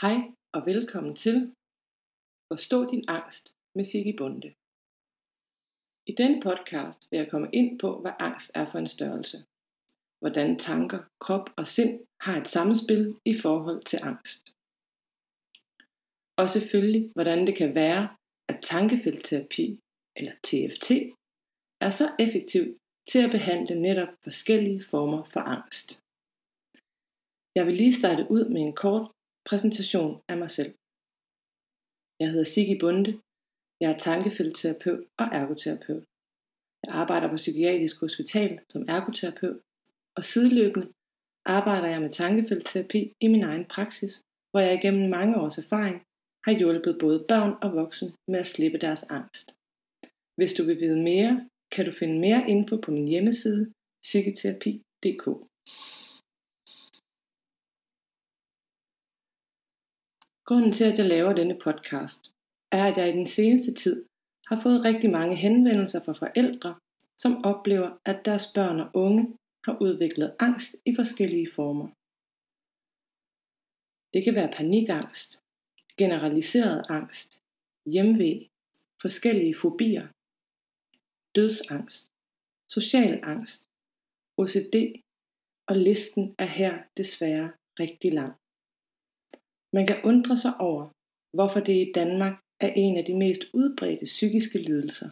Hej og velkommen til Forstå din angst med Sigge Bunde. I denne podcast vil jeg komme ind på, hvad angst er for en størrelse. Hvordan tanker, krop og sind har et samspil i forhold til angst. Og selvfølgelig, hvordan det kan være, at tankefeltterapi, eller TFT, er så effektiv til at behandle netop forskellige former for angst. Jeg vil lige starte ud med en kort præsentation af mig selv. Jeg hedder Sigge Bunde. Jeg er tankefeltterapeut og ergoterapeut. Jeg arbejder på Psykiatrisk Hospital som ergoterapeut, og sideløbende arbejder jeg med tankefeltterapi i min egen praksis, hvor jeg igennem mange års erfaring har hjulpet både børn og voksne med at slippe deres angst. Hvis du vil vide mere, kan du finde mere info på min hjemmeside psykoterapi.dk. Grunden til, at jeg laver denne podcast, er, at jeg i den seneste tid har fået rigtig mange henvendelser fra forældre, som oplever, at deres børn og unge har udviklet angst i forskellige former. Det kan være panikangst, generaliseret angst, hjemve, forskellige fobier, dødsangst, social angst, OCD, og listen er her desværre rigtig lang. Man kan undre sig over, hvorfor det i Danmark er en af de mest udbredte psykiske lidelser,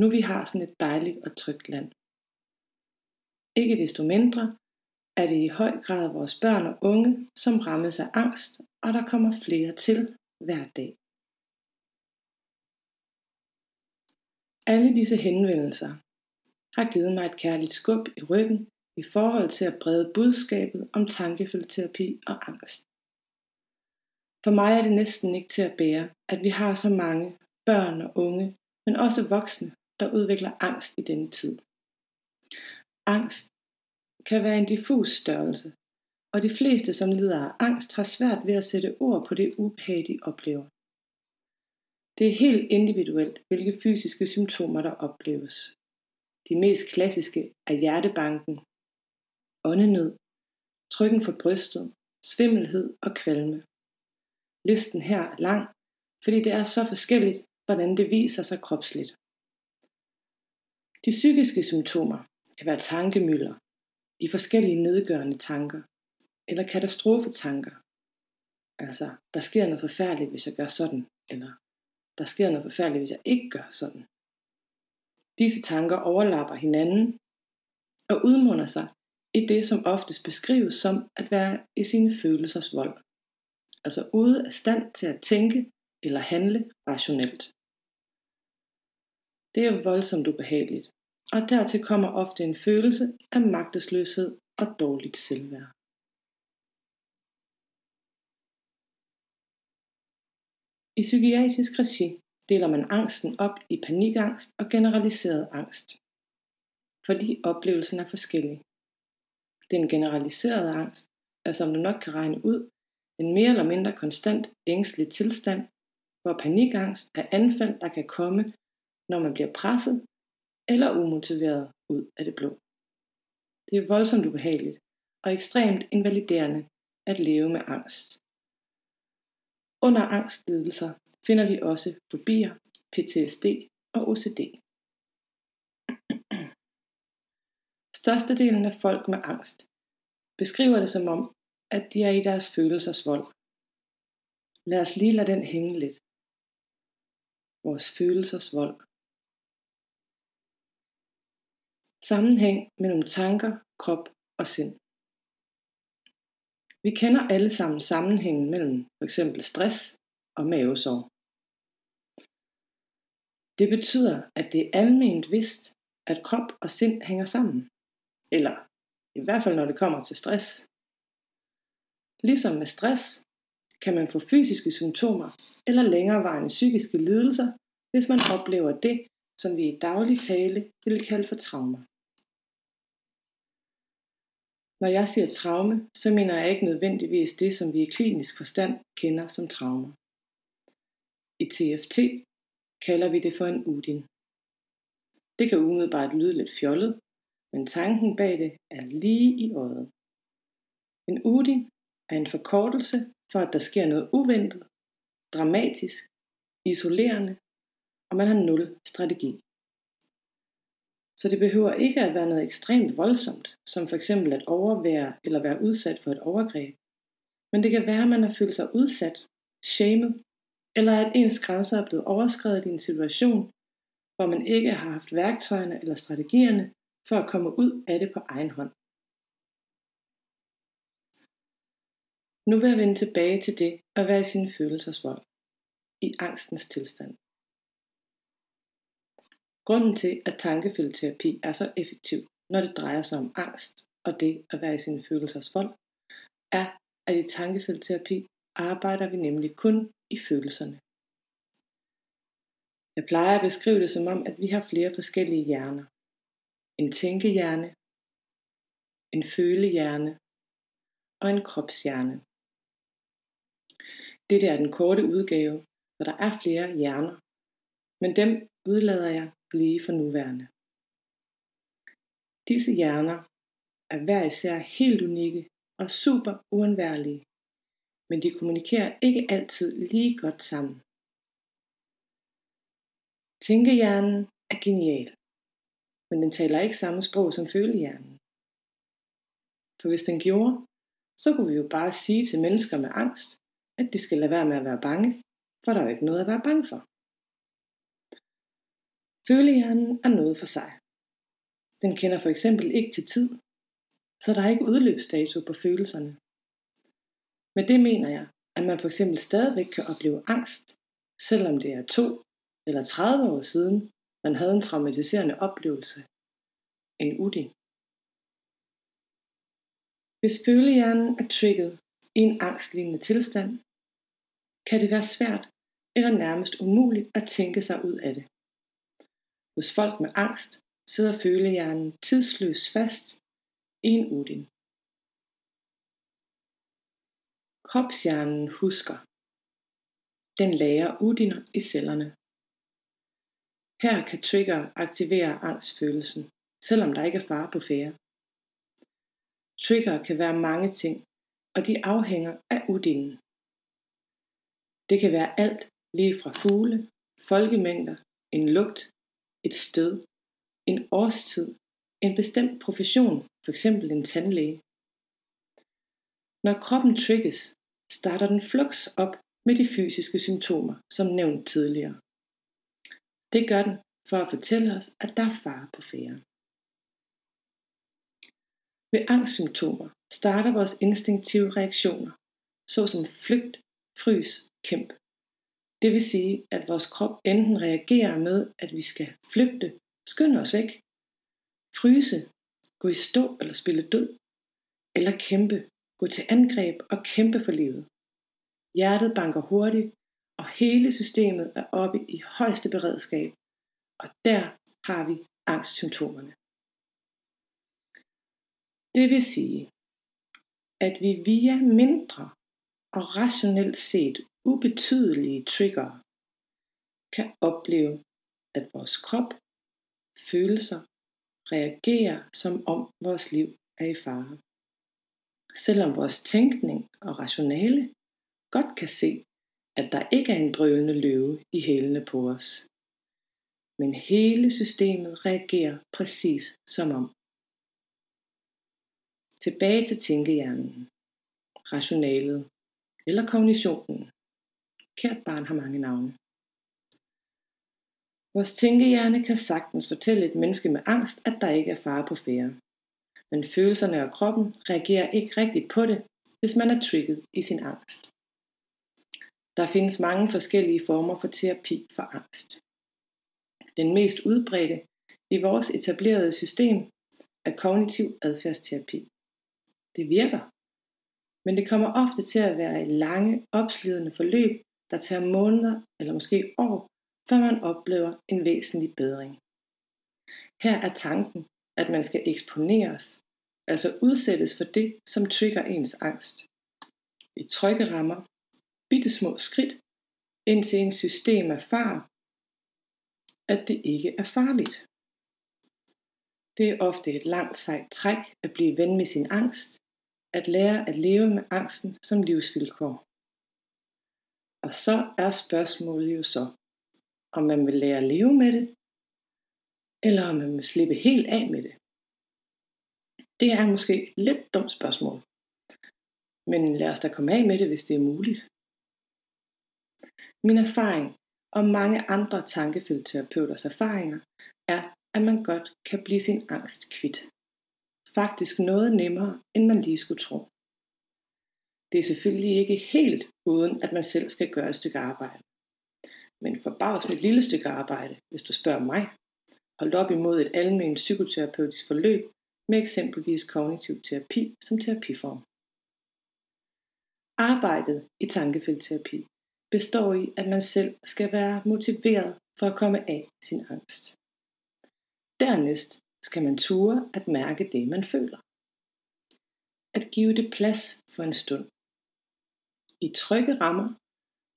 nu vi har sådan et dejligt og trygt land. Ikke desto mindre er det i høj grad vores børn og unge, som rammes af angst, og der kommer flere til hver dag. Alle disse henvendelser har givet mig et kærligt skub i ryggen i forhold til at brede budskabet om tankefeltterapi og angst. For mig er det næsten ikke til at bære, at vi har så mange børn og unge, men også voksne, der udvikler angst i denne tid. Angst kan være en diffus størrelse, og de fleste, som lider af angst, har svært ved at sætte ord på det ubehag, de oplever. Det er helt individuelt, hvilke fysiske symptomer, der opleves. De mest klassiske er hjertebanken, åndenød, trykken for brystet, svimmelhed og kvalme. Listen her er lang, fordi det er så forskelligt, hvordan det viser sig kropsligt. De psykiske symptomer kan være tankemøller, de forskellige nedgørende tanker, eller katastrofetanker. Altså, der sker noget forfærdeligt, hvis jeg gør sådan, eller der sker noget forfærdeligt, hvis jeg ikke gør sådan. Disse tanker overlapper hinanden og udmunder sig i det, som oftest beskrives som at være i sine følelsers vold altså ude af stand til at tænke eller handle rationelt. Det er voldsomt ubehageligt, og dertil kommer ofte en følelse af magtesløshed og dårligt selvværd. I psykiatrisk regi deler man angsten op i panikangst og generaliseret angst, fordi oplevelsen er forskellig. Den generaliserede angst er, som du nok kan regne ud, en mere eller mindre konstant ængstelig tilstand, hvor panikangst er anfald, der kan komme, når man bliver presset eller umotiveret ud af det blå. Det er voldsomt ubehageligt og ekstremt invaliderende at leve med angst. Under angstlidelser finder vi også fobier, PTSD og OCD. Størstedelen af folk med angst beskriver det som om, at de er i deres følelsers vold. Lad os lige lade den hænge lidt. Vores følelsers vold. Sammenhæng mellem tanker, krop og sind. Vi kender alle sammen sammenhængen mellem f.eks. stress og mavesår. Det betyder, at det er alment vist, at krop og sind hænger sammen. Eller i hvert fald når det kommer til stress. Ligesom med stress, kan man få fysiske symptomer eller længerevarende psykiske lidelser, hvis man oplever det, som vi i daglig tale vil kalde for traumer. Når jeg siger traume, så mener jeg ikke nødvendigvis det, som vi i klinisk forstand kender som traumer. I TFT kalder vi det for en udin. Det kan umiddelbart lyde lidt fjollet, men tanken bag det er lige i øjet. En udin er en forkortelse for, at der sker noget uventet, dramatisk, isolerende, og man har nul strategi. Så det behøver ikke at være noget ekstremt voldsomt, som for eksempel at overvære eller være udsat for et overgreb. Men det kan være, at man har følt sig udsat, shamed, eller at ens grænser er blevet overskrevet i en situation, hvor man ikke har haft værktøjerne eller strategierne for at komme ud af det på egen hånd. Nu vil jeg vende tilbage til det at være i sine følelsers vold, i angstens tilstand. Grunden til, at tankefeltterapi er så effektiv, når det drejer sig om angst og det at være i sine følelsers vold, er, at i tankefeltterapi arbejder vi nemlig kun i følelserne. Jeg plejer at beskrive det som om, at vi har flere forskellige hjerner. En tænkehjerne, en følehjerne og en kropshjerne. Dette er den korte udgave, for der er flere hjerner, men dem udlader jeg lige for nuværende. Disse hjerner er hver især helt unikke og super uundværlige, men de kommunikerer ikke altid lige godt sammen. Tænkehjernen er genial, men den taler ikke samme sprog som følehjernen. For hvis den gjorde, så kunne vi jo bare sige til mennesker med angst, at de skal lade være med at være bange, for der er jo ikke noget at være bange for. Følehjernen er noget for sig. Den kender for eksempel ikke til tid, så der er ikke udløbsdato på følelserne. Med det mener jeg, at man for eksempel stadigvæk kan opleve angst, selvom det er to eller 30 år siden, man havde en traumatiserende oplevelse. En uding. Hvis følehjernen er trigget i en angstlignende tilstand, kan det være svært eller nærmest umuligt at tænke sig ud af det. Hos folk med angst sidder følehjernen tidsløst fast i en udin. Kropshjernen husker. Den lærer udiner i cellerne. Her kan trigger aktivere angstfølelsen, selvom der ikke er fare på færre. Trigger kan være mange ting, og de afhænger af udinden. Det kan være alt lige fra fugle, folkemængder, en lugt, et sted, en årstid, en bestemt profession, f.eks. en tandlæge. Når kroppen trigges, starter den flux op med de fysiske symptomer, som nævnt tidligere. Det gør den for at fortælle os, at der er fare på færre. Ved angstsymptomer starter vores instinktive reaktioner, såsom flygt, frys, kæmp. Det vil sige, at vores krop enten reagerer med, at vi skal flygte, skynde os væk, fryse, gå i stå eller spille død, eller kæmpe, gå til angreb og kæmpe for livet. Hjertet banker hurtigt, og hele systemet er oppe i højeste beredskab, og der har vi angstsymptomerne. Det vil sige, at vi via mindre og rationelt set ubetydelige trigger kan opleve, at vores krop, følelser reagerer som om vores liv er i fare. Selvom vores tænkning og rationale godt kan se, at der ikke er en brølende løve i hælene på os. Men hele systemet reagerer præcis som om. Tilbage til tænkehjernen, rationalet eller kognitionen. Kært barn har mange navne. Vores tænkehjerne kan sagtens fortælle et menneske med angst, at der ikke er fare på færre. Men følelserne og kroppen reagerer ikke rigtigt på det, hvis man er trigget i sin angst. Der findes mange forskellige former for terapi for angst. Den mest udbredte i vores etablerede system er kognitiv adfærdsterapi. Det virker, men det kommer ofte til at være et lange, opslidende forløb, der tager måneder eller måske år, før man oplever en væsentlig bedring. Her er tanken, at man skal eksponeres, altså udsættes for det, som trigger ens angst. I trygge rammer, bitte små skridt, indtil ens system erfarer, at det ikke er farligt. Det er ofte et langt sejt træk at blive ven med sin angst, at lære at leve med angsten som livsvilkår. Og så er spørgsmålet jo så, om man vil lære at leve med det, eller om man vil slippe helt af med det. Det er måske et lidt dumt spørgsmål. Men lad os da komme af med det, hvis det er muligt. Min erfaring og mange andre tankefeltterapeuters erfaringer er, at man godt kan blive sin angst kvidt. Faktisk noget nemmere, end man lige skulle tro. Det er selvfølgelig ikke helt uden, at man selv skal gøre et stykke arbejde. Men med et lille stykke arbejde, hvis du spørger mig, holdt op imod et almindeligt psykoterapeutisk forløb med eksempelvis kognitiv terapi som terapiform. Arbejdet i tankefeltterapi består i, at man selv skal være motiveret for at komme af sin angst. Dernæst skal man ture at mærke det, man føler. At give det plads for en stund. I trygge rammer,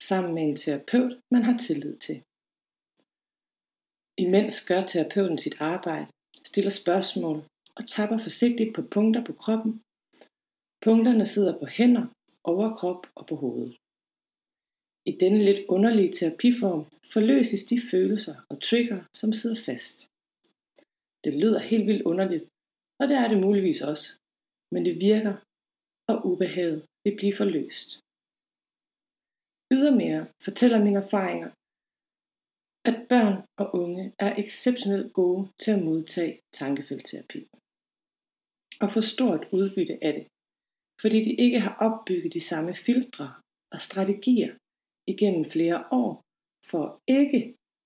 sammen med en terapeut, man har tillid til. Imens gør terapeuten sit arbejde, stiller spørgsmål og tapper forsigtigt på punkter på kroppen. Punkterne sidder på hænder, overkrop og på hovedet. I denne lidt underlige terapiform forløses de følelser og trigger, som sidder fast. Det lyder helt vildt underligt, og det er det muligvis også, men det virker, og ubehaget vil blive forløst. Ydermere fortæller mine erfaringer, at børn og unge er exceptionelt gode til at modtage tankefeltterapi og få stort udbytte af det, fordi de ikke har opbygget de samme filtre og strategier igennem flere år for ikke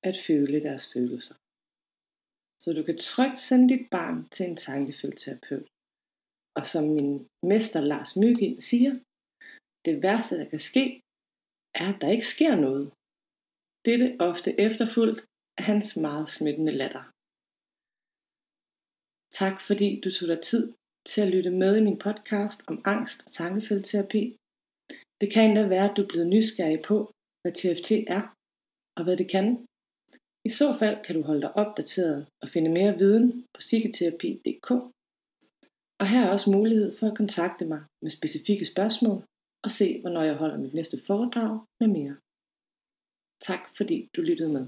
at føle deres følelser. Så du kan trygt sende dit barn til en tankefeltterapeut. Og som min mester Lars Mygind siger, det værste der kan ske, er at der ikke sker noget. Dette ofte efterfulgt af hans meget smittende latter. Tak fordi du tog dig tid til at lytte med i min podcast om angst og tankefeltterapi. Det kan endda være, at du er blevet nysgerrig på, hvad TFT er og hvad det kan. I så fald kan du holde dig opdateret og finde mere viden på psykoterapi.dk. Og her er også mulighed for at kontakte mig med specifikke spørgsmål og se, hvornår jeg holder mit næste foredrag med mere. Tak fordi du lyttede med.